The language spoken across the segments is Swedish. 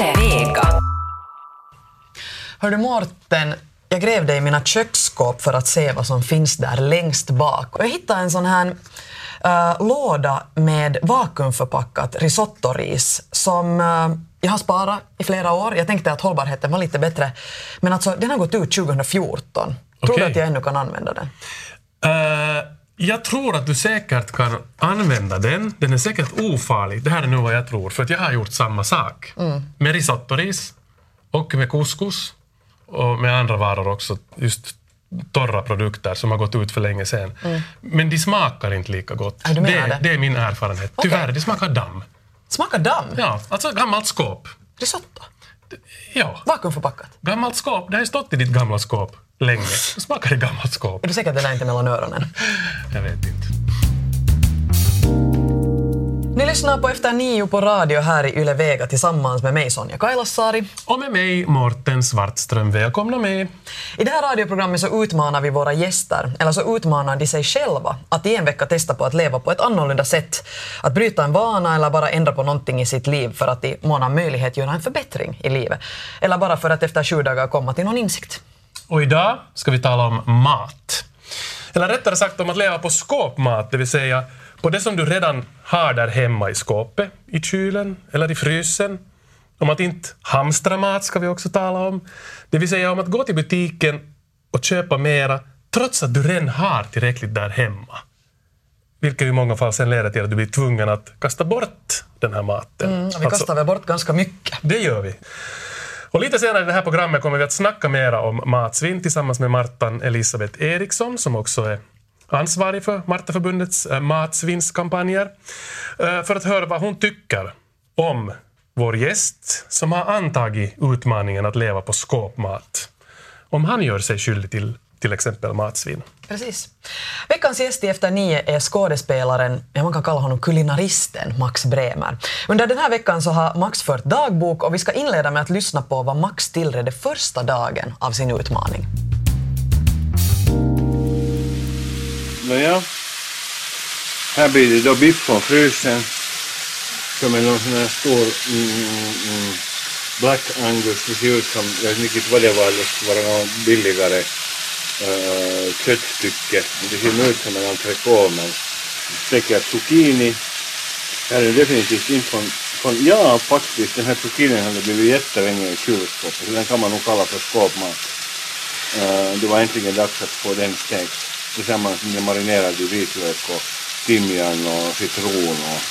Yle Vega. Hör du Mårten, jag grävde i mina köksskåp för att se vad som finns där längst bak. Och jag hittade en sån här uh, låda med vakuumförpackat risottoris som uh, jag har sparat i flera år. Jag tänkte att hållbarheten var lite bättre. Men alltså, den har gått ut 2014. Tror du Okej. att jag ännu kan använda den? Eh, jag tror att du säkert kan använda den. Den är säkert ofarlig. Det här är nu vad jag tror, för att jag har gjort samma sak. Med risottoris och med couscous och med andra varor också. Just torra produkter som har gått ut för länge sedan. Men de smakar inte lika gott. Ja, det, det. det är min erfarenhet. Okej. Tyvärr, det smakar damm. Smakar damm? Ja, alltså gammalt skåp. Risotto? Ja, Vakuumförpackat? gammalt skåp. Det har stått i ditt gamla skåp länge. Det smakar i gammalt skåp. Är du säker att det där inte är mellan öronen? Jag vet inte. Ni lyssnar på Efter nio på radio här i Yle Vega tillsammans med mig Sonja Kailasari. Och med mig, Morten Svartström. Välkomna med. I det här radioprogrammet så utmanar vi våra gäster, eller så utmanar de sig själva att i en vecka testa på att leva på ett annorlunda sätt. Att bryta en vana eller bara ändra på någonting i sitt liv för att i mån av möjlighet göra en förbättring i livet. Eller bara för att efter sju dagar komma till någon insikt. Och idag ska vi tala om mat. Eller rättare sagt om att leva på skåpmat, det vill säga på det som du redan har där hemma i skåpet, i kylen eller i frysen. Om att inte hamstra mat ska vi också tala om. Det vill säga om att gå till butiken och köpa mera trots att du redan har tillräckligt där hemma. Vilket i många fall sen leder till att du blir tvungen att kasta bort den här maten. Mm, vi Alltså- kastar väl bort ganska mycket. det gör vi. Och lite senare i det här programmet kommer vi att snacka mera om matsvinn tillsammans med Martan Elisabeth Eriksson som också är ansvarig för Martaförbundets eh, matsvinnskampanjer. Eh, för att höra vad hon tycker om vår gäst som har antagit utmaningen att leva på skåpmat. Om han gör sig skyldig till till exempel matsvinn. Precis. Veckans gäst i Efter nio är skådespelaren, ja man kan kalla honom kulinaristen, Max Bremer. Under den här veckan så har Max fört dagbok och vi ska inleda med att lyssna på vad Max tillredde första dagen av sin utmaning. Nåja. Här blir det då biff frysen. Som är någon sån här stor mm, mm, Black Angus. Det ser ut som, jag vet inte vad det var, det skulle vara något billigare uh, köttstycke. Det ser nog ut som en entrecote men säkert zucchini. Här är det definitivt inte från, från, ja faktiskt den här zucchinin hade blivit jättelänge i kylskåpet så den kan man nog kalla för skåpmat. Eh, det var äntligen dags att få den stekt tillsammans med marinerad vitlök och timjan och citron och,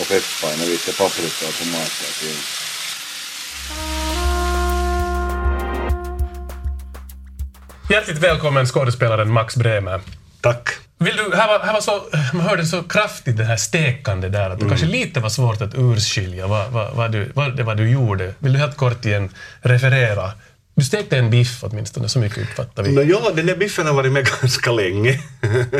och peppar och lite paprika och tomater. Hjärtligt välkommen skådespelaren Max Bremer. Tack. Vill du, här var, här var så, man hörde så kraftigt det här stekande där att det kanske lite var svårt att urskilja vad, vad, vad, du, vad det var du gjorde. Vill du helt kort igen referera? Du stekte en biff åtminstone, så mycket uppfattar vi. Nå, ja, den där biffen har varit med ganska länge.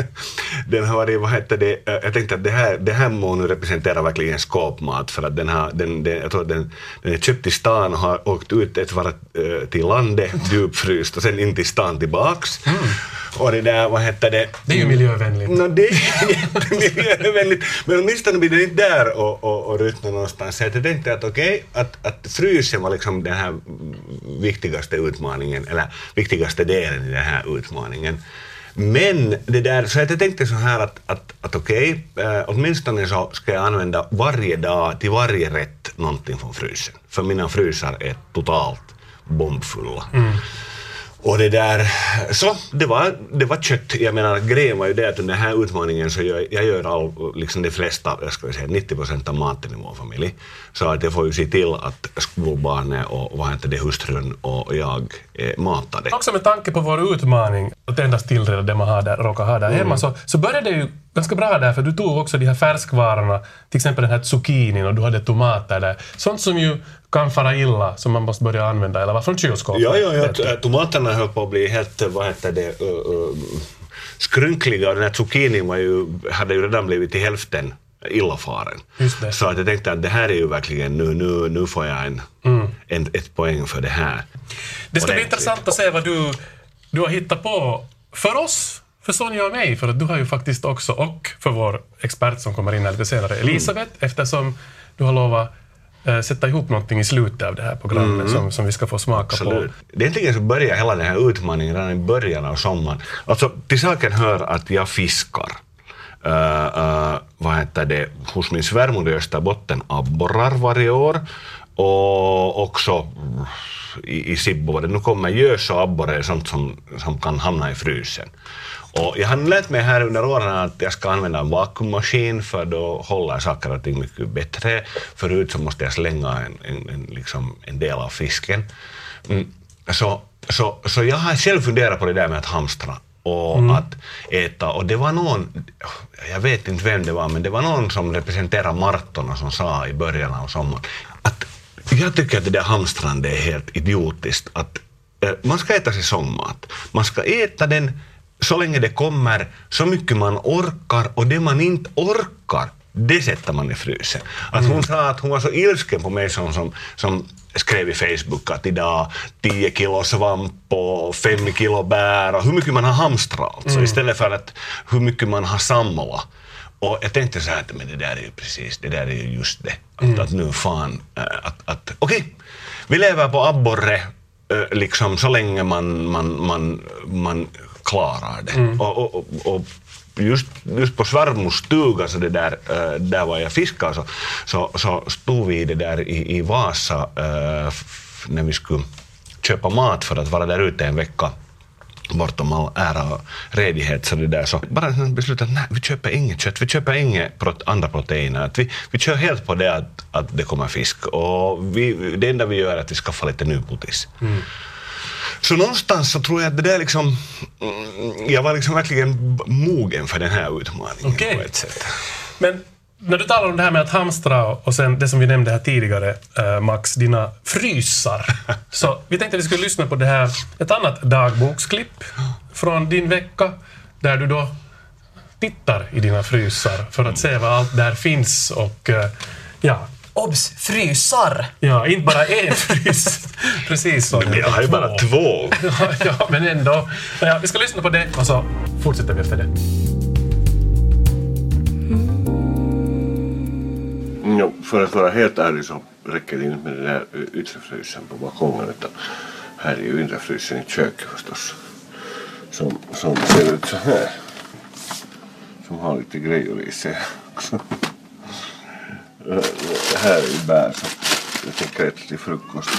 den har varit, vad heter det, eh, jag tänkte att det här, det här må nu representera verkligen skåpmat för att den har, den, den, jag tror att den, den är köpt i stan och har åkt ut ett varv eh, till landet, djupfryst och sen in till stan tillbaks. Och det där, vad heter det? Det är ju miljövänligt. No, det är jättemiljövänligt. Men åtminstone blir det inte där och, och, och ruttna någonstans. Så jag tänkte att okej, att, att frysen var liksom den här viktigaste utmaningen, eller viktigaste delen i den här utmaningen. Men det där, så jag tänkte så här att, att, att okej, eh, åtminstone så ska jag använda varje dag till varje rätt någonting från frysen. För mina frysar är totalt bombfulla. Och det där, så det var, det var kött. Jag menar grejen var ju det att under den här utmaningen så gör jag gör all, liksom de flesta, jag ska säga 90 procent av maten i vår familj. Så att jag får ju se till att skolbarnet och vad heter det, hustrun och jag är matade. Också med tanke på vår utmaning att endast tillreda det man har där, råkar ha där hemma så, så började det ju ganska bra där för du tog också de här färskvarorna, till exempel den här zucchinin och du hade tomater där. Sånt som ju kan fara illa som man måste börja använda eller vara från kylskåpet. Ja, ja, ja. T- Tomaterna höll på att bli helt, vad heter det, uh, uh, skrynkliga och den här zucchinin var ju, hade ju redan blivit till hälften illafaren. Så att jag tänkte att det här är ju verkligen, nu, nu, nu får jag en, en, ett poäng för det här. Det ska bli intressant att se vad du, du har hittat på för oss, för Sonja och mig, för att du har ju faktiskt också, och för vår expert som kommer in här lite senare, Elisabeth, eftersom du har lovat sätta ihop någonting i slutet av det här programmet som, som vi ska få smaka Absolut. på. Det egentligen så börjar hela den här utmaningen redan i början av sommaren. Alltså, till saken hör att jag fiskar. Uh, uh, vad heter det, hos min svärmor i Österbotten abborrar varje år och också i, i Sibbo. Nu kommer gös och abborre är sånt som, som kan hamna i frysen. Och jag har lärt mig här under åren att jag ska använda en vakuummaskin för då håller saker och ting mycket bättre. Förut så måste jag slänga en, en, en, liksom en del av fisken. Mm. Så, så, så jag har själv funderat på det där med att hamstra och att äta. Och det var någon, jag vet inte vem det var, men det var någon som representerar Martona som sa i början av sommaren att jag tycker att det där hamstrande är helt idiotiskt. Att, eh, man ska äta säsongmat. Man ska äta den så länge det kommer, så mycket man orkar och det man inte orkar, det sätter man i frysen. Att hon sa att hon var så ilsken på mig som, som, som skrev i Facebook att idag 10 kilo svamp och 5 kilo bär och hur mycket man har hamstrat alltså, istället för att hur mycket man har samlat. Och jag tänkte så här att men det där är ju precis, det där är ju just det. Att, att nu fan, äh, att, att okej, vi lever på abborre äh, liksom så länge man, man, man, man klarar det. Och, och, och, och just, just på svärmors stuga, så det där, äh, där var jag fiskade, så, så, så stod vi det där i, i Vasa äh, när vi skulle köpa mat för att vara där ute en vecka bortom all ära och redighet så det där så bara sen beslutat att nej, vi köper inget kött, vi köper inget prot- andra proteiner. Att vi, vi kör helt på det att, att det kommer fisk och vi, det enda vi gör är att vi skaffar lite nypotis. Så någonstans så tror jag att det där liksom, mm, jag var liksom verkligen mogen för den här utmaningen Okej. på ett sätt. Men när du talar om det här med att hamstra och sen det som vi nämnde här tidigare, eh, Max, dina frysar. Så vi tänkte att vi skulle lyssna på det här, ett annat dagboksklipp från din vecka, där du då tittar i dina frysar för att se vad allt där finns och eh, ja, Obs! Frysar! ja, inte bara en frys. Precis så. Men jag har ju bara två. ja, ja, men ändå. Ja, vi ska lyssna på det och så fortsätter vi efter det. Jo, för att vara helt ärlig så räcker det inte med den där yttre frysen på balkongen utan här är ju inre frysen i köket förstås. Som, som ser ut så här. Som har lite grejer i sig också det här är ju bär som jag tänker äta till frukost.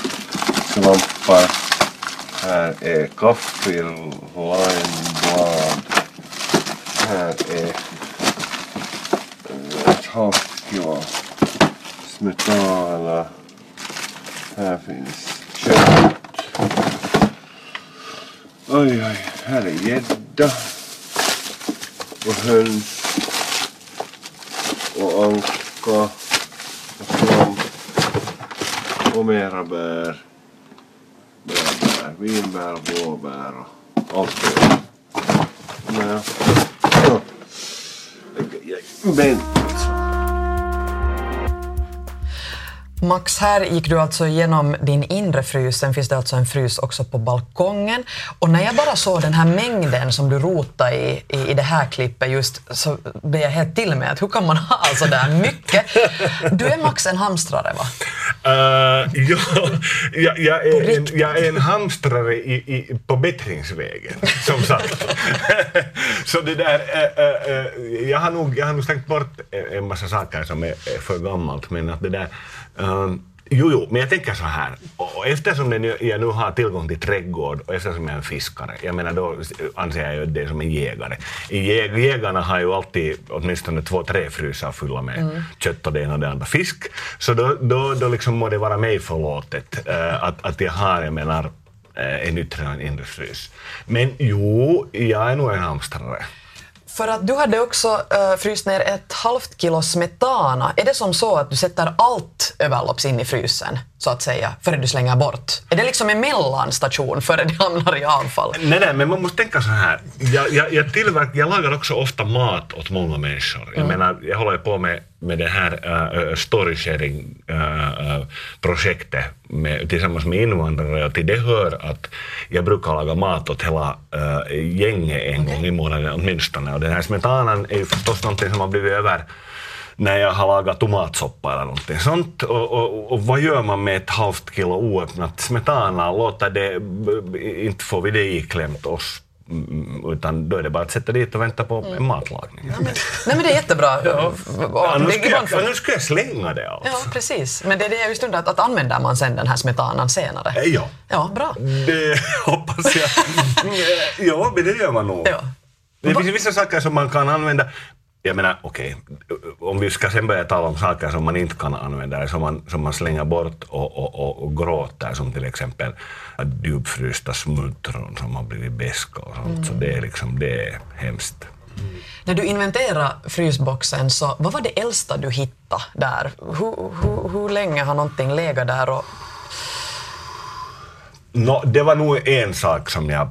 Svampar. Här är kaffe, limeblad. Här är eh, ett smetana. Här finns kött. Oj, oj, här är gädda. Och höns. Och anka. Och mera bär. Bär. Vinbär, blåbär och allt det. Men, ja. Men alltså. Max, här gick du alltså igenom din inre frys, sen finns det alltså en frys också på balkongen. Och när jag bara såg den här mängden som du rotade i, i, i det här klippet just, så blev jag helt till med att hur kan man ha så där mycket? Du är Max en hamstrare va? Uh, ja, jag, jag, är en, jag är en hamstrare i, i, på bättringsvägen, som sagt. så det där, äh, äh, jag, har nog, jag har nog stängt bort en massa saker som är för gammalt, men att det där... Jo, jo, men jag tänker så här. Och eftersom jag nu har tillgång till trädgård och eftersom jag är en fiskare, jag menar då anser jag ju det som en jägare. Jä- Jägarna har ju alltid åtminstone två, tre frysar fulla med kött och det ena och det andra fisk. Så då, då, då liksom må det vara mig förlåtet eh, att, att jag har, jag menar, en yttre och en inre frys. Men jo, jag är nog en hamstrare. För att du hade också uh, fryst ner ett halvt kilo smetana. Är det som så att du sätter allt överlopps in i frysen, så att säga, före du slänger bort? Är det liksom en mellanstation före det hamnar i avfall? Nej, nej, men man måste tänka så här. Jag, jag, jag, tillverk, jag lagar också ofta mat åt många människor. Jag menar, jag håller på med, med det här äh, uh, story-sharing-projektet äh, äh, med, tillsammans med invandrare och till det hör att jag brukar laga mat åt hela uh, gänget en gång i månaden åtminstone. Och den här smetanan är ju förstås någonting som har blivit över när jag har lagat tomatsoppa eller någonting sånt. Och, och, och vad gör man med ett halvt kilo oöppnat smetana? Låter det, inte får vi det iklämt oss utan då är det bara att sätta dit och vänta på en matlagning. Ja, men, nej men det är jättebra. Ja. Och, annars, skulle jag, jag slänga det alltså. Ja, precis. Men det är det jag just undrar, att, att använder man sen den här smetanan senare? Eh, ja. Ja, bra. Det hoppas jag. ja, men det gör man nog. Ja. Det finns vissa saker som man kan använda jag menar, okej, okay, om vi ska sen börja tala om saker som man inte kan använda, som man, som man slänger bort och, och, och, och gråter, som till exempel djupfrysta smultron som har blivit beska och sånt, mm. så det är liksom, det är hemskt. Mm. När du inventerade frysboxen, så vad var det äldsta du hittade där? Hur, hur, hur länge har någonting legat där? Och... No, det var nog en sak som jag,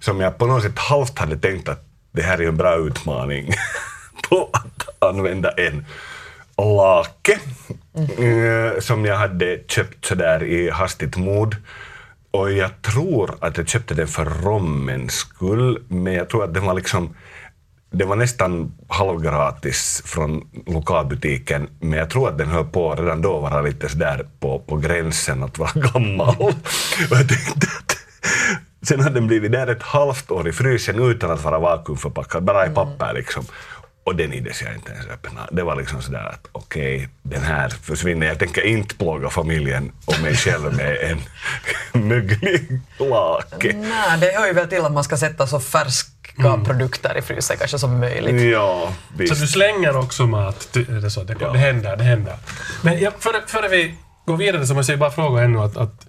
som jag på något sätt halvt hade tänkt att det här är en bra utmaning på att använda en lake mm. som jag hade köpt sådär i hastigt mod. Och jag tror att jag köpte den för rommens skull, men jag tror att den var liksom det var nästan halvgratis från lokalbutiken, men jag tror att den höll på redan då vara lite sådär på, på gränsen att vara gammal. Och jag tänkte att Sen hade den blivit där ett halvt år i frysen utan att vara vakuumförpackad, bara i papper liksom. Och den ides jag inte ens öppna. Det var liksom sådär att okej, okay, den här försvinner. Jag tänker inte plåga familjen och mig själv med en möglig lake. Nej, det hör ju väl till att man ska sätta så färska mm. produkter i frysen kanske som möjligt. Ja, visst. Så du slänger också mat? Det, så, det, ja. det händer, det händer. Men ja, före, före vi går vidare så måste jag bara fråga ännu att, att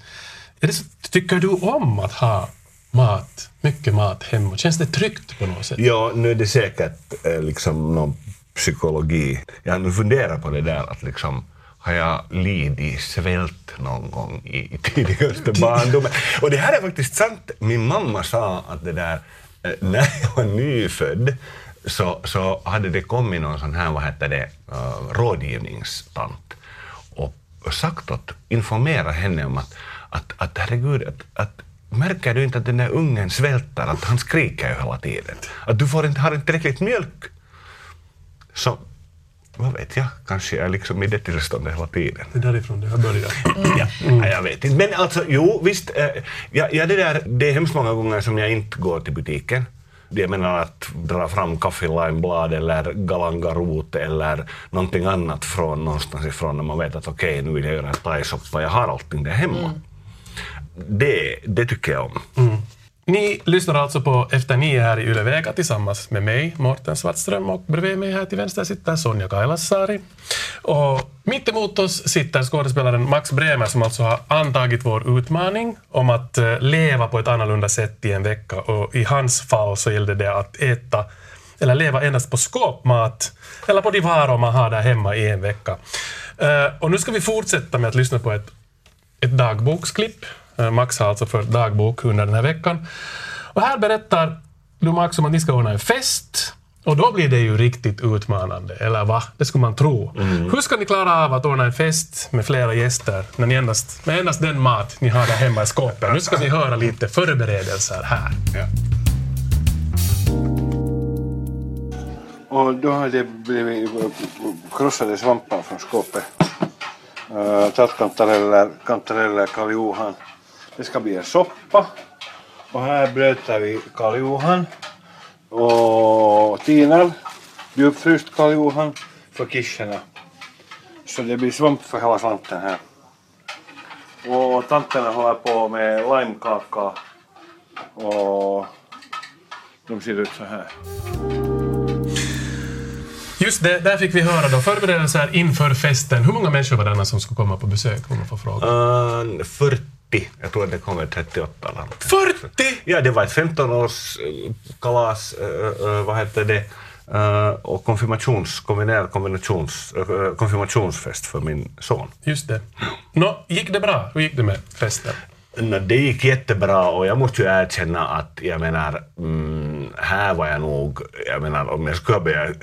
är det så, tycker du om att ha mat, mycket mat hemma? Känns det tryggt på något sätt? Ja, nu är det säkert eh, liksom någon psykologi. Jag har nu funderat på det där att liksom har jag lidit svält någon gång i, tidigaste barndomen? Och det här är faktiskt sant. Min mamma sa att det där, eh, när jag var nyfödd så, så hade det kommit någon sån här, vad heter det, uh, rådgivningstant och sagt att informera henne om att, att, att herregud, att, att Märker du inte att den där ungen svälter, att han skriker ju hela tiden? Att du får inte, har inte tillräckligt mjölk? Så, vad vet jag, kanske jag är liksom i det tillståndet hela tiden. Det är därifrån det har börjat. Ja, mm. jag vet inte. Men alltså, jo, visst, äh, ja, ja, det, där, det är hemskt många gånger som jag inte går till butiken. Jag menar att dra fram kaffe limeblad eller galangarot eller någonting annat från någonstans ifrån när man vet att okej, okay, nu vill jag göra thaisoppa, jag har allting där hemma. Mm det, det tycker jag om. Mm. Ni lyssnar alltså på Efter nio här i Yle Vega tillsammans med mig, Mårten Svartström, och bredvid mig här till vänster sitter Sonja Kailasari. Och mitt emot oss sitter skådespelaren Max Bremer som alltså har antagit vår utmaning om att eh, leva på ett annorlunda sätt i en vecka. Och i hans fall så gällde det att äta eller leva endast på skåpmat eller på de varor man har där hemma i en vecka. Eh, och nu ska vi fortsätta med att lyssna på ett, ett dagboksklipp Max har alltså fört dagbok under den här veckan. Och här berättar du Max om att ni ska ordna en fest och då blir det ju riktigt utmanande, eller va? Det skulle man tro. Mm. Hur ska ni klara av att ordna en fest med flera gäster när ni endast, med endast den mat ni har där hemma i skåpet? Nu ska ni höra lite förberedelser här. Ja. Och då har det blivit krossade svampar från skåpet. Uh, Tattkantareller, kantareller, Karl Johan. Det ska bli en soppa. Och här blöter vi Karl Johan och tinar djupfryst Karl Johan för kischerna. Så det blir svamp för hela slanten här. Och tanterna håller på med limekaka och de ser ut så här. Just det, där fick vi höra då förberedelser inför festen. Hur många människor var det som skulle komma på besök? Om man får fråga. Uh, 40 jag tror att det kommer 38 land. 40? Ja, det var ett 15-årskalas, äh, äh, vad heter det, äh, och konfirmations, kombinerad kombinations, äh, konfirmationsfest för min son. Just det. Nå, gick det bra? Hur gick det med festen? No, det gick jättebra och jag måste ju erkänna att jag menar, mm, här var jag nog, jag menar om jag skulle börja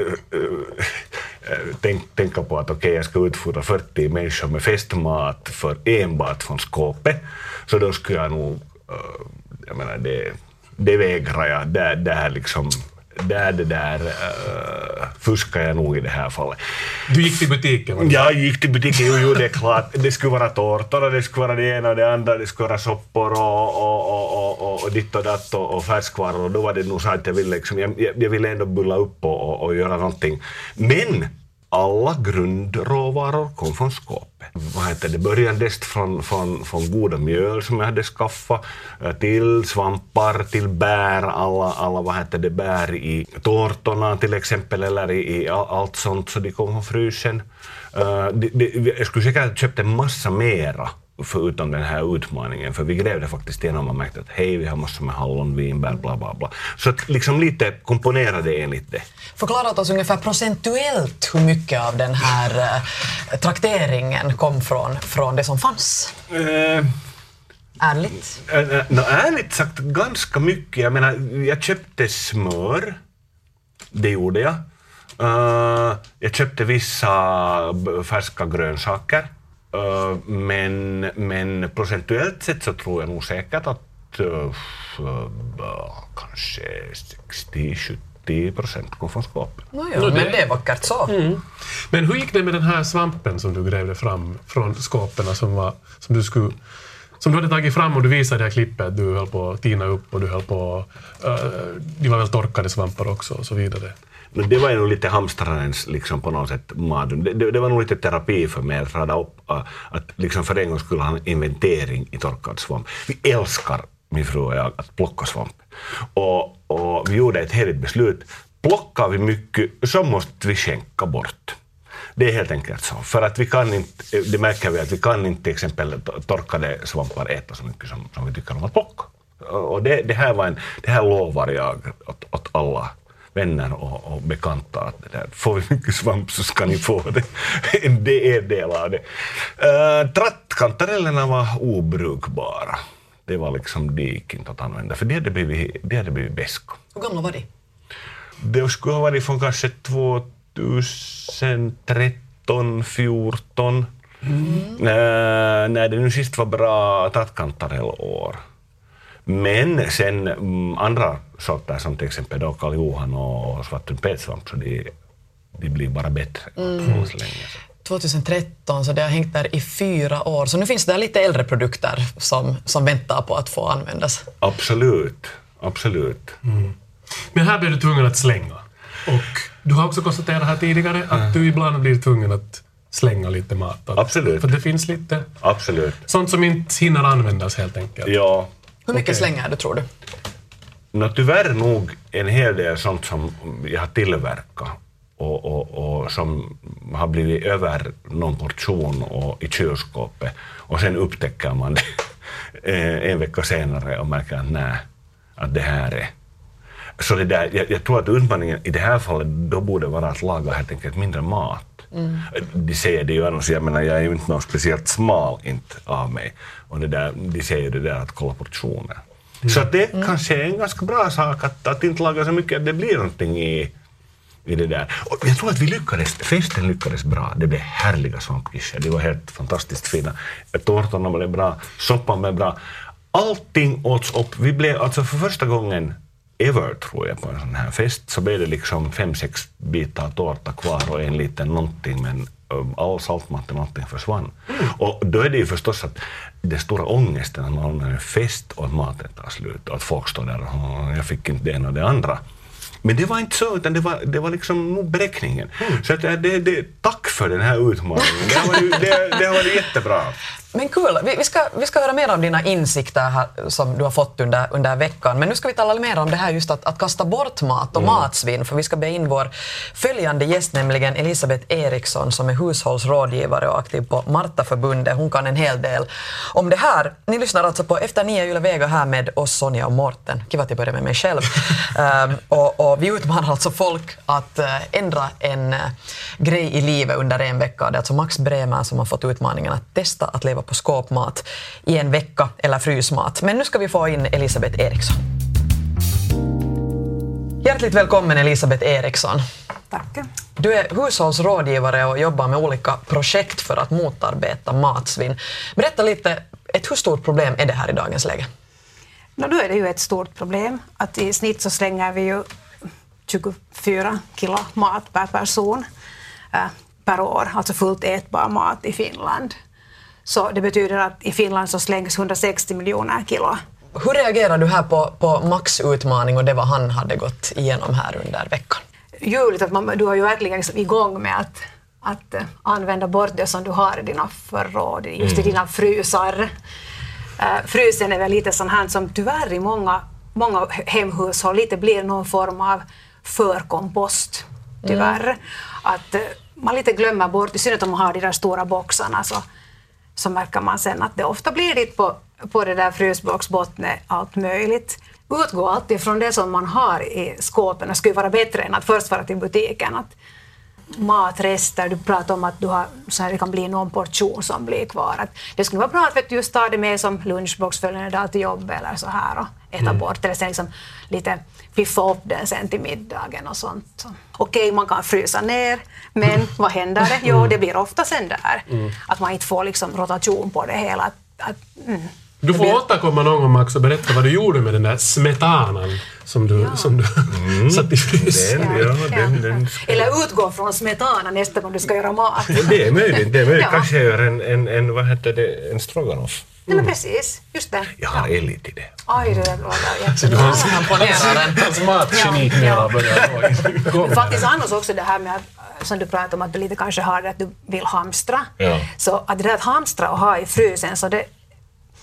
Eh, tänk, tänka på att okej, okay, jag ska utfodra 40 människor med festmat för enbart från skåpet, så då skulle jag nog, eh, jag menar det, det vägrar jag, det, det här liksom där det där uh, fuskar jag nog i det här fallet. Du gick till butiken? va? Jag gick till butiken, jo, jo det är klart. Det skulle vara tårtor och det skulle vara det ena och det andra, det skulle vara soppor och, och, och, och, och ditt och datt och, och färskvaror och då var det nog så att jag ville, liksom, jag, jag jag ville ändå bulla upp och, och, och göra någonting. Men alla grundråvaror kom från skåpet. Vad heter det börjades från, från, från goda mjöl som jag hade skaffat eh, till svampar, till bär, alla, alla vad heter det, bär i tårtorna till exempel eller i, i allt sånt så de kom från frysen. Uh, de, de, jag skulle säkert ha köpt en massa mera förutom den här utmaningen, för vi grävde faktiskt igenom och märkte att hej, vi har massor med hallon, vinbär, bla bla bla. Så att liksom lite komponerade enligt det. Förklara åt oss ungefär procentuellt hur mycket av den här eh, trakteringen kom från, från det som fanns. Eh, Ärligt. Äh, nå, ärligt sagt ganska mycket. Jag menar, jag köpte smör. Det gjorde jag. Eh, jag köpte vissa färska grönsaker. Men, men procentuellt sett så tror jag nog säkert att uh, kanske 60-70 procent kom från skåpet. No, jo, No, det- men det är vackert så. Men hur gick det med den här svampen som du grävde fram från skåpen som, var, som du skulle som du hade tagit fram och du visade det här klippet, du höll på att tina upp och du höll på... Uh, de var väl torkade svampar också och så vidare. Men det var ju nog lite hamstrarens liksom på något sätt mardröm. Det, det, det var nog lite terapi för mig att rada upp, äh, att liksom för en gång skulle ha en inventering i torkad svamp. Vi älskar, min fru och jag, att plocka svamp. Och, och vi gjorde ett heligt beslut. Plockar vi mycket så måste vi skänka bort. Det är helt enkelt så. För att vi kan inte, det märker vi att vi kan inte till exempel torkade svampar äta så mycket som, som vi tycker om att plocka. Och det, det, här var en, det här lovar jag åt, åt alla vänner och, och bekanta att det där, får vi mycket svamp så ska ni få det. det är del av det. Uh, trattkantarellerna var obrukbara. Det var liksom, det gick inte att använda för det hade blivit, det hade blivit beska. Hur gamla var de? Det skulle ha varit från kanske 2013, 14. När, när det nu sist var bra trattkantarellår. Men sen mm, andra sorter som till exempel då Karl Johan och svart trumpetsvamp, så de, de blir bara bättre mm. så länge. 2013, så det har hängt där i fyra år. Så nu finns det lite äldre produkter som, som väntar på att få användas. Absolut, absolut. Men här blev du tvungen att slänga. Och du har också konstaterat här tidigare att du ibland blir tvungen att slänga lite mat. Absolut. För det finns lite Absolut. sånt som inte hinner användas helt enkelt. Ja, Hur mycket Okej. slänger du, tror du? Nå, tyvärr nog en hel del sånt som jag har tillverkat och, och, och som har blivit över någon portion och i kylskåpet och sen upptäcker man det eh, en vecka senare och märker att nej, att det här är så det där, jag, jag tror att utmaningen i det här fallet då borde vara att laga helt enkelt mindre mat. De säger det ju annars, jag menar jag är ju inte någon speciellt smal inte av mig. Och det där, de säger det där att kolla portioner. Så att det kanske är en ganska bra sak att, att inte laga så mycket, att det blir någonting i, i det där. Och jag tror att vi lyckades, festen lyckades bra. Det blev härliga svampkischer, de var helt fantastiskt fina. Tårtorna blev bra, soppan blev bra. Allting åts upp. Vi blev alltså för första gången ever, tror jag, på en sån här fest, så blev det liksom fem, sex bitar tårta kvar och en liten någonting, men um, all saltmat och någonting försvann. Och då är det ju förstås att den stora ångesten att man har en fest och att maten tar slut och att folk står där och "Åh, jag fick inte det ena och det andra. Men det var inte så, utan det var, det var liksom nog beräkningen. Så att det, det, tack för den här utmaningen. Det var, ju, det, det var jättebra. Men kul, vi, vi, ska, vi ska höra mer om dina insikter här, som du har fått under, under veckan. Men nu ska vi tala mer om det här just att, att kasta bort mat och matsvinn. För vi ska be in vår följande gäst, nämligen Elisabeth Eriksson som är hushållsrådgivare och aktiv på Martaförbundet. Hon kan en hel del om det här. Ni lyssnar alltså på Efter nio Yle Vega här med oss Sonja och Morten. Kiva att jag börjar med mig själv. Ehm, och, och vi utmanar alltså folk att eh, ändra en eh, grej i livet under en vecka. Det är alltså Max Bremer som har fått utmaningen att testa att leva på skåpmat i en vecka, eller frysmat. Men nu ska vi få in Elisabeth Eriksson. Hjärtligt välkommen Elisabeth Eriksson. Tack. Du är hushållsrådgivare och jobbar med olika projekt för att motarbeta matsvinn. Berätta lite, ett hur stort problem är det här i dagens läge? Nå, då är det ju ett stort problem att i snitt så slänger vi ju 24 kilo mat per person eh, per år, alltså fullt ätbar mat i Finland. Så det betyder att i Finland så slängs 160 miljoner kilo. Hur reagerar du här på, på Max utmaning och det vad han hade gått igenom här under veckan? Ljuvligt att man, du har ju verkligen liksom igång med att, att uh, använda bort det som du har i dina förråd, just i dina frysar. Uh, frysen är väl lite sån här som tyvärr i många, många hemhushåll lite blir någon form av förkompost, tyvärr. Mm. Att uh, man lite glömmer bort, i synnerhet om man har de där stora boxarna, så, så märker man sen att det ofta blir dit på, på det där frysboxbottnet allt möjligt. Utgå alltid från det som man har i skåpen. Det skulle vara bättre än att först vara till butiken. Att matrester, du pratar om att du har, så här, det kan bli någon portion som blir kvar. Att det skulle vara bra att vet, just ta det med som lunchbox följande dag till jobbet eller så här och äta mm. bort eller sen liksom lite piffa upp den sen till middagen och sånt. Okej, man kan frysa ner, men vad händer det? Jo, det blir ofta sen där mm. att man inte får liksom rotation på det hela. Att, att, mm. Du får återkomma någon gång Max och berätta vad du gjorde med den där smetanan som du, ja. som du mm. satt i frysen. Ja, ja, den, den. Eller utgå från smetana nästa gång du ska göra mat. Det är möjligt. Det är möjligt. Kanske gör en, en, en, vad heter det, en stroganoff. Nej men precis, just det. Jag har ja. elit i det. Aj, det är bra. Så du har imponeraren. Hans matgeni ja. börjar Faktiskt annars också det här med att, som du pratade om att du lite kanske har det att du vill hamstra. Ja. Så att det där att hamstra och ha i frysen, så det,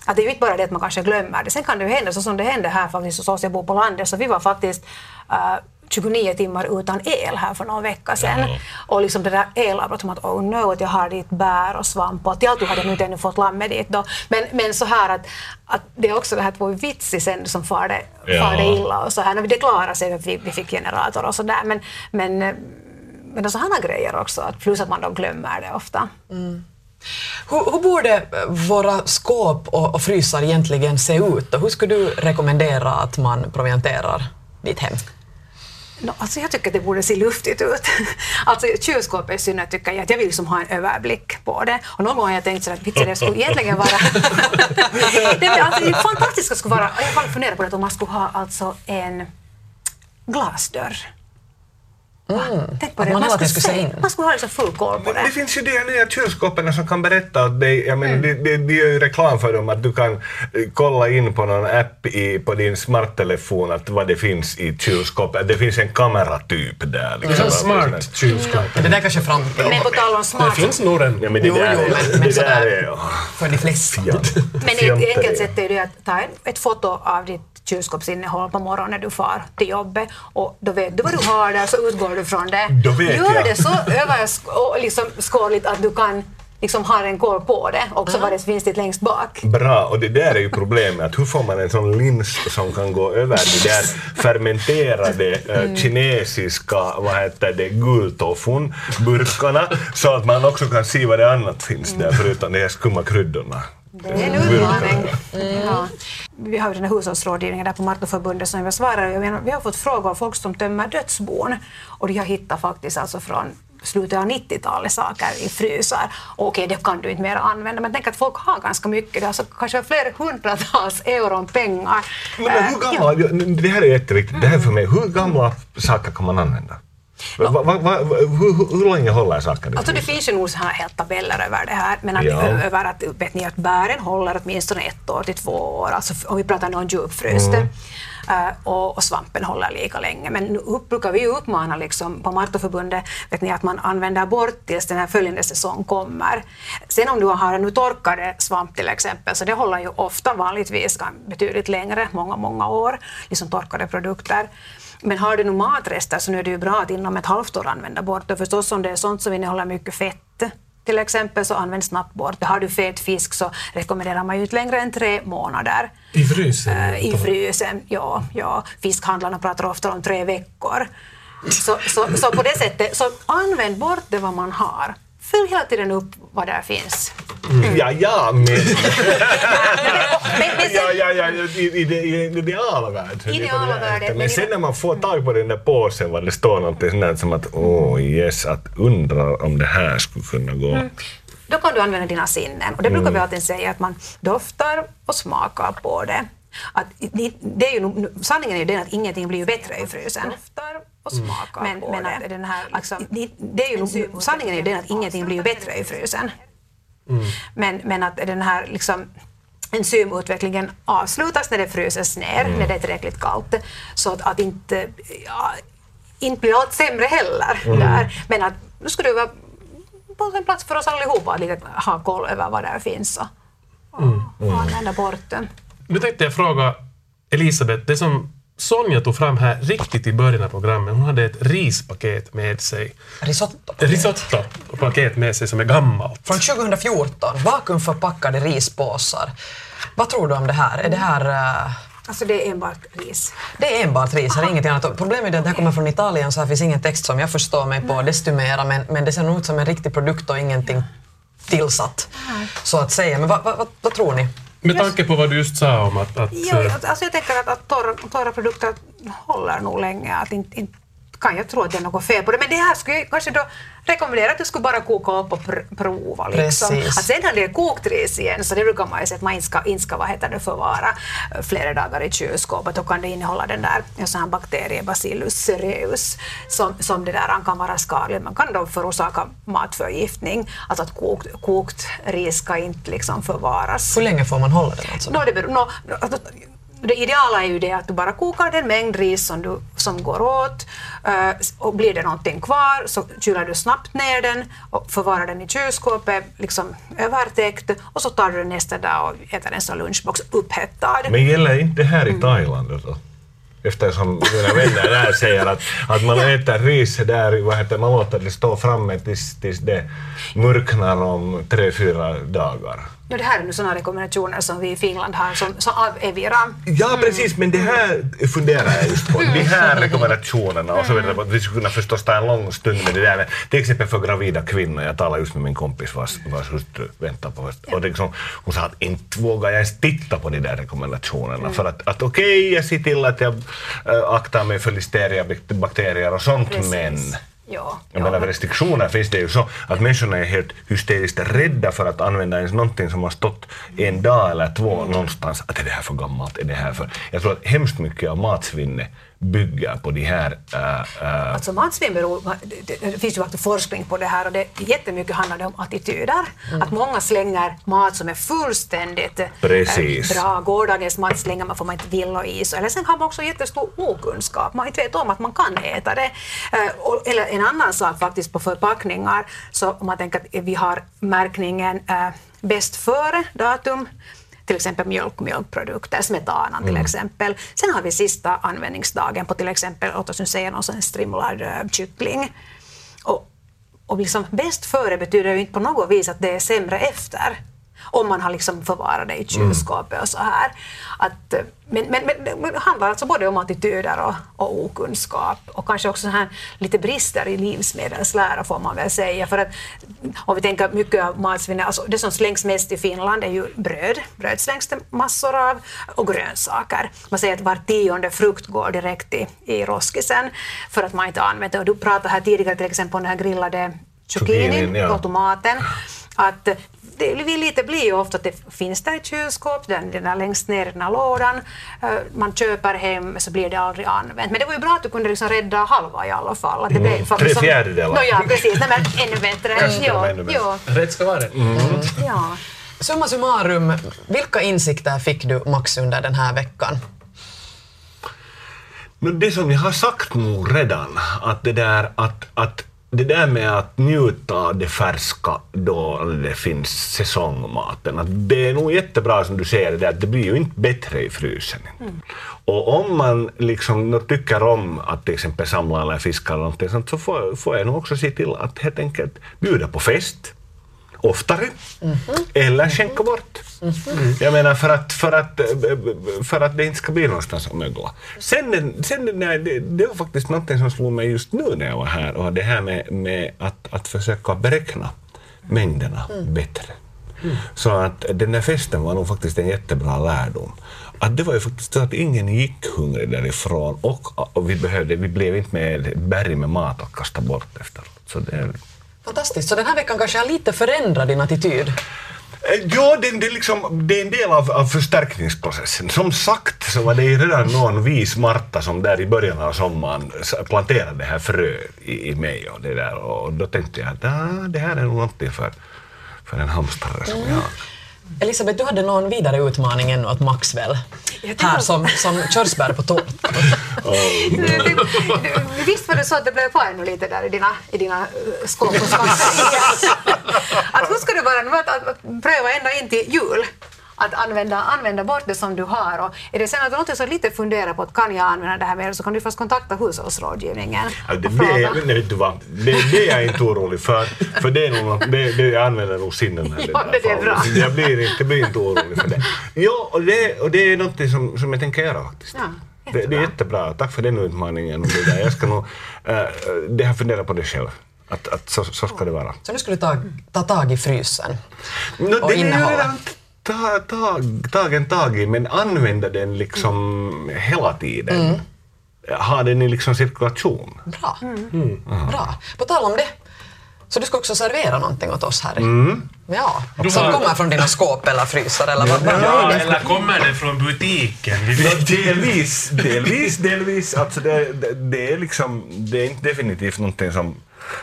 att det är ju inte bara det att man kanske glömmer det. Sen kan det ju hända så som det hände här faktiskt hos oss, jag bor på landet, så vi var faktiskt uh, 29 timmar utan el här för någon vecka sedan. Ja. Och liksom det där elavbrottet, att oh no, att jag har dit bär och svamp och allt hade jag inte ännu fått lammet dit då. Men, men så här att, att det är också det här att vår vits sen som far det, ja. far det illa och så här. Det klarade sig att vi, vi fick generator och så där. Men, men, men sådana grejer också, att plus att man då glömmer det ofta. Mm. Hur, hur, borde eh, våra skåp och, och frysar egentligen se ut? Och hur skulle du rekommendera att man provianterar ditt hem? No, alltså jag tycker att det borde se luftigt ut. alltså kylskåpet i synnerhet tycker jag att jag vill liksom ha en överblick på det. Och någon gång har jag tänkt så att det skulle egentligen vara... det, alltså, det fantastiska skulle vara, jag har funderat på det, om man skulle ha alltså en glasdörr Mm. Tänk på det. Man, man, skulle se, in. man skulle ha liksom full koll på det. Det finns ju de nya kylskåpen som kan berätta åt dig, jag menar, mm. de, de, gör ju reklam för dem att du kan eh, kolla in på någon app i, på din smarttelefon att vad det finns i kylskåpet. Det finns en kameratyp där. Liksom. Mm. Smart kylskåp. Mm. Det där kanske framtiden. Men på tal om smart... Det finns nog en. Ja, men det jo, där, jo, men, men det där är... Ja. För de flesta. Men ett enkelt sätt är ju att ta ett foto av ditt kylskåpsinnehåll på morgonen när du far till jobbet och då vet du vad du har där så utgår du från det. Då vet Gör jag. det så överskådligt liksom, att du kan liksom har en koll på det, också vad det finns dit längst bak. Bra, och det där är ju problemet, att hur får man en sån lins som kan gå över de där fermenterade mm. kinesiska, vad heter det, gultofun, burkarna, så att man också kan se vad det annat finns där förutom de här skumma kryddorna. Det är en utmaning. Mm. Ja. Vi har ju den här hushållsrådgivningen där på Martoförbundet som jag svarar. Vi har fått frågor av folk som tömmer dödsbon och de har hittat faktiskt alltså från slutet av 90-talet saker i frysar. Okej, det kan du inte mer använda, men tänk att folk har ganska mycket, alltså kanske flera hundratals euron pengar. Men, men hur gamla, ja. det här är jätteviktigt, det här för mig, hur gamla saker kan man använda? Va, va, va, hur, hur länge håller saker? Alltså det finns ju nog så här helt tabeller över det här, men att, ja. över att, vet ni, att bären håller åtminstone ett år till två år, alltså om vi pratar om djupfryst. Mm. Uh, och, och, svampen håller lika länge. Men nu brukar vi uppmana liksom, på Martoförbundet vet ni, att man använder bort tills den här följande säsong kommer. Sen om du har en torkade svamp till exempel, så det håller ju ofta vanligtvis betydligt längre, många, många år, liksom torkade produkter. Men har du nu matrester så nu är det ju bra att inom ett halvt år använda bort det. Förstås om det är sånt som innehåller mycket fett till exempel så använd snabbt bort det. Har du fet fisk så rekommenderar man ju inte längre än tre månader. I frysen? Uh, I frysen, ja, ja. Fiskhandlarna pratar ofta om tre veckor. Så, så, så på det sättet, så använd bort det vad man har följ hela tiden upp vad där finns. Mm. Ja, ja, men... ja, ja, ja, i, i, i, i ideala världen. Ideala världen. Men sen när man får tag på den där påsen var det står någonting sånt som att åh oh, yes, att undra om det här skulle kunna gå. Mm. Då kan du använda dina sinnen och det brukar mm. vi alltid säga att man doftar och smakar på det. Att det är ju, sanningen är ju den att ingenting blir ju bättre i frysen. Doftar och smaka men, på men det. Att den här, liksom, det, det är ju, sanningen är ju den att ingenting blir ju bättre i frysen. Mm. Men, men att den här liksom, enzymutvecklingen avslutas när det fryses ner, mm. när det är tillräckligt kallt. Så att, att inte, ja, inte blir allt sämre heller. Mm. Där. Men att nu skulle det vara på en plats för oss allihopa att lite ha koll över vad det finns och, och, mm. och använda bort den. Nu tänkte jag fråga Elisabeth, det som Sonja tog fram här riktigt i början av programmet, hon hade ett rispaket med sig. Risotto-paket. Risotto-paket med sig som är gammalt. Från 2014, vakuumförpackade rispåsar. Vad tror du om det här? Är det här... Uh... Alltså det är enbart ris. Det är enbart ris, här är ingenting annat. Problemet är att det här kommer från Italien så här finns ingen text som jag förstår mig på desto mera men, men det ser nog ut som en riktig produkt och ingenting tillsatt. Så att säga. Men vad, vad, vad tror ni? Med tanke på vad du just sa om att... att ja, eh, alltså jag tänker att, att torra, torra produkter håller nog länge. Att inte, inte kan jag tro att det är något fel på det. Men det här skulle jag kanske då rekommendera att du skulle bara koka upp och pr prova. Liksom. Att sen när det är kokt ris igen så det brukar man ju säga att man inte ska, inte ska vad heter det, förvara eh, flera dagar i kylskåpet. Då kan det innehålla den där sån här bakterie Bacillus cereus som, som det där kan vara skadlig. Man kan då förorsaka matförgiftning. Alltså att kokt, kokt ris ska inte liksom förvaras. Hur länge får man hålla den? Alltså? No, det beror, no, det ideala är ju det att du bara kokar den mängd ris som, du, som går åt uh, och blir det någonting kvar så kyler du snabbt ner den och förvarar den i kylskåpet liksom övertäckt och så tar du den nästa dag och äter den som lunchbox upphettad. Men gäller inte det här i Thailand då? Eftersom mina vänner där säger att, att man äter ris där, vad heter, man låter det stå framme tills, tills det mörknar om tre, fyra dagar. Ja, det här är nu sådana rekommendationer som vi i Finland har som, som av Evira. Ja, mm. precis, men det här funderar jag just på. De här rekommendationerna och så vidare. Vi skulle kunna förstås ta en lång stund med det där. Till exempel för gravida kvinnor. Jag talade just med min kompis vars, vars hustru väntar på höst. Och det liksom, hon sa att inte vågar jag ens titta på de där rekommendationerna. Mm. För att, att okej, okay, jag ser till att jag äh, aktar mig för listeria-bakterier och sånt, precis. men Ja, jag ja. menar, restriktioner finns det ju så att människorna är helt hysteriskt rädda för att använda ens någonting som har stått en dag eller två någonstans. Att är det här för gammalt? Är det här för... Jag tror att hemskt mycket av matsvinnet bygger på de här... Äh, äh, alltså matsvinn beror, det, det finns ju faktiskt forskning på det här och det jättemycket handlar det om attityder. Mm. Att många slänger mat som är fullständigt äh, bra. Gårdagens mat slänger man för man inte vill ha i Eller sen har man också jättestor okunskap. Man inte vet om att man kan äta det. Och, eller en annan sak faktiskt på förpackningar, så om man tänker att vi har märkningen bäst före datum till exempel mjölk och mjölkprodukter, smetanan till mm. exempel. Sen har vi sista användningsdagen på till exempel, låt oss nu säga någon sån strimlad uh, kyckling. Och, och liksom bäst före betyder ju inte på något vis att det är sämre efter om man har liksom förvarat det i kylskåpet och så här. Att, men, men, men det handlar alltså både om attityder och, och okunskap och kanske också här lite brister i livsmedelslära får man väl säga. För att om vi tänker mycket av matsvinnet, alltså det som slängs mest i Finland är ju bröd. Bröd slängs det massor av och grönsaker. Man säger att var tionde frukt går direkt i, i roskisen för att man inte använder det. Och du pratade här tidigare till exempel om den här grillade zucchinin ja. och tomaten. Att det vi lite blir ju ofta att det finns där i kylskåp, den, den är längst ner i den här lådan. Uh, man köper hem så blir det aldrig använt. Men det var ju bra att du kunde liksom rädda halva i alla fall. Att det mm. Tre fjärdedelar. No, ja, precis. Nej, men ännu bättre. ja, ja. Rätt ska vara rätt. Mm. Mm. Ja. Summa summarum, vilka insikter fick du Max under den här veckan? Det som jag har sagt nog redan, att det där att, att det där med att njuta av det färska då det finns säsongmaten, att det är nog jättebra som du säger, det där, att det blir ju inte bättre i frysen. Mm. Och om man liksom tycker om att till exempel samla eller fiska eller någonting sånt, så får, får jag nog också se till att helt enkelt bjuda på fest oftare mm -hmm. eller skänka bort. Mm -hmm. Jag menar för att, för, att, för att det inte ska bli någonstans att mögla. Sen, sen det, det var faktiskt något som slog mig just nu när jag var här och det här med, med att, att försöka beräkna mängderna mm. bättre. Mm. Så att den där festen var nog faktiskt en jättebra lärdom. Att det var ju faktiskt så att ingen gick hungrig därifrån och, och vi, behövde, vi blev inte med berg med mat att kasta bort efteråt. Så det, Fantastiskt. Så den här veckan kanske har lite förändrat din attityd? Eh, Ja, det, det, är liksom, det är en del av, av förstärkningsprocessen. Som sagt så var det ju redan någon vis Marta som där i början av sommaren planterade det här frö i, i mig och det där och då tänkte jag att ah, det här är nog någonting för, för en hamstrare som jag. Elisabeth, du hade någon vidare utmaning ännu åt Max väl? tänkte- Här som, som körsbär på du, du, visst var det så att det blev på ännu lite där i dina, i dina eh, skåp och skafferier? att hur ska det vara nu att, att, att pröva ända in till jul? Att använda, använda bort det som du har. Och är det sen att du någonting så lite funderar på att kan jag använda det här mer så kan du först kontakta hushållsrådgivningen Ja, det, det, fråga. är- nej, vet du vad? Det, det är jag inte orolig för. För det är nog det, det, jag använder nog sinnen här. Ja, det är bra. Jag blir inte, jag blir inte orolig för det. Ja, och det, och det är något som, som jag tänker göra faktiskt. Ja, det, det är jättebra. Tack för den utmaningen. Det. Jag ska nog, äh, det har funderat på det själv. Att, att så, så ska det vara. Så nu ska du ta, ta tag i frysen. No, Och den är ju innehållet. Ta, ta, tagen tag i, men använda den liksom hela tiden. Ha den i liksom cirkulation. Bra. Bra. På tal om det, så du ska också servera någonting åt oss här. Ja, Du som har- kommer från dina skåp eller frysar eller vad, Ja, det? eller kommer det från butiken? Vi Ja, vet. delvis, delvis, delvis. Alltså det, det, det är liksom, det är inte definitivt någonting som,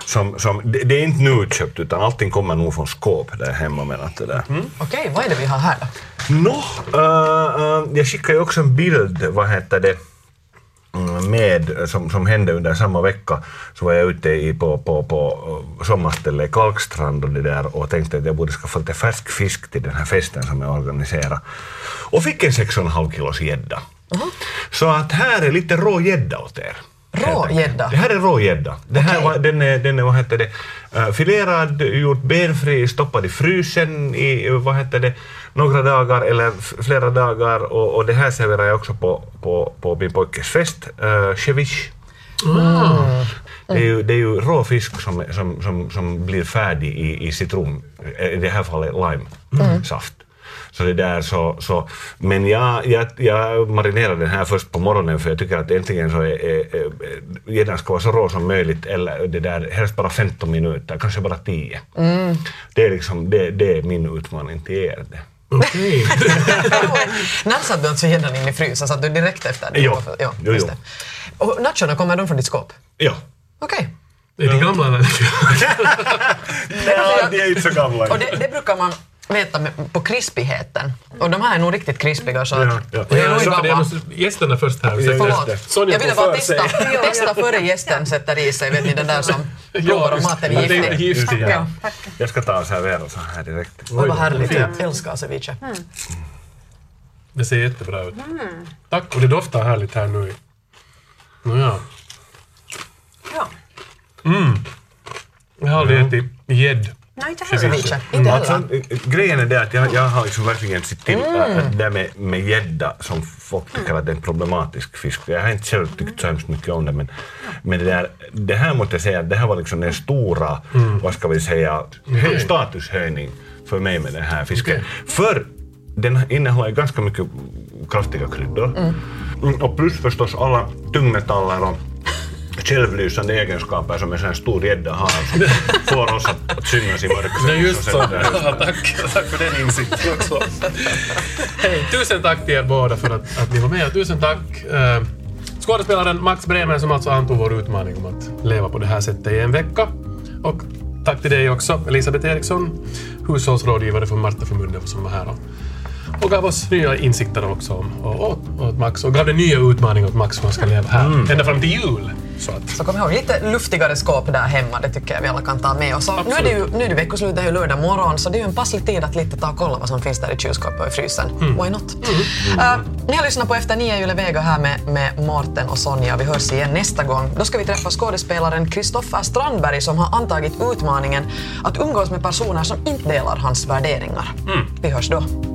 som, som det, det är inte nu köpt utan allting kommer nog från skåp där hemma. Men att det där. Okej, vad är det vi har här då? Nå, äh, äh, jag skickade ju också en bild, vad heter det, mm, med, som, som hände under samma vecka, så var jag ute i, på, på, på uh, sommarställe i Kalkstrand och, det där, och tänkte att jag borde skaffa lite färsk fisk till den här festen som jag organiserar. Och fick en 6,5 kilos gädda. Så att här är lite rå gädda åt er. Rå gädda? Det här är rå gädda. Det här den är, den är, vad heter det, uh, filerad, gjort benfri, stoppad i frysen i, vad heter det, några dagar eller flera dagar och, och det här serverar jag också på, på, på min pojkes fest, uh, ceviche. Det, är ju, det är ju rå fisk som, som, som, som blir färdig i, i citron, eh, i det här fallet lime-saft. Så det där så, så, men jag, jag, jag marinerar den här först på morgonen för jag tycker att äntligen så är, är, är gäddan ska vara så rå som möjligt eller det där, helst bara 15 minuter, kanske bara 10. Det, är liksom, det, det är min utmaning till er. Det. Okej. När satte du alltså gäddan in i frysen? Satt du direkt efter? det? Jo. ja Jo, just jo. det. Och nachorna, kommer de från ditt skåp? Ja. Okej. Är det gamla eller? Nej, de är inte så gamla. Och det, det brukar man veta på krispigheten. Och de här är nog riktigt krispiga så att Ja, ja. det är nog inte jag måste, gästerna först här. Ja, Förlåt. det. Sonja Jag ville bara testa, testa före gästen sätter i sig, vet ni den där som provar om maten är det är giftig. giftig. Ja. Jag ska ta och servera så här direkt. Oj, vad härligt. Jag älskar ceviche. Det ser jättebra ut. Tack, och det doftar härligt här nu. Nåja. Ja. Jag har aldrig ätit gädd. Nej, inte heller. Ceviche. Inte Alltså, heller. eh, grejen är det att jag, jag har liksom verkligen sett till äh, att det med, med gädda som folk tycker att det är en problematisk fisk. Jag har inte själv tyckt så hemskt mycket om det men, men det, där, det här måste jag säga att det här var liksom den stora, vad ska vi säga, hö, statushöjning för mig med den här fisken. Okej. För den innehåller ganska mycket kraftiga kryddor. Mm, och plus förstås alla tungmetaller och självlysande egenskaper som en sån här stor gädda har som får oss att, att synas i mörkret. Det är just så. Ja, tack. tack för den insikten också. Hej, tusen tack till er båda för att, att ni var med. Tusen tack. Eh, skådespelaren Max Bremer som alltså antog vår utmaning om att leva på det här sättet i en vecka. Och tack till dig också, Elisabeth Eriksson, hushållsrådgivare för Martaförbundet som var här och, gav oss nya insikter också om, och, åt, åt Max och gav den nya utmaningen åt Max som han ska leva här ända fram till jul. Så att, Så kom ihåg, lite luftigare skåp där hemma, det tycker jag vi alla kan ta med oss. Nu är det ju nu är det veckoslut, det är ju lördag morgon, så det är ju en passlig tid att lite ta och kolla vad som finns där i kylskåpet och i frysen. Why not? Eh, ni har lyssnat på Efter nio Yle Vega här med, med Mårten och Sonja. Vi hörs igen nästa gång. Då ska vi träffa skådespelaren Kristoffer Strandberg som har antagit utmaningen att umgås med personer som inte delar hans värderingar. Vi hörs då.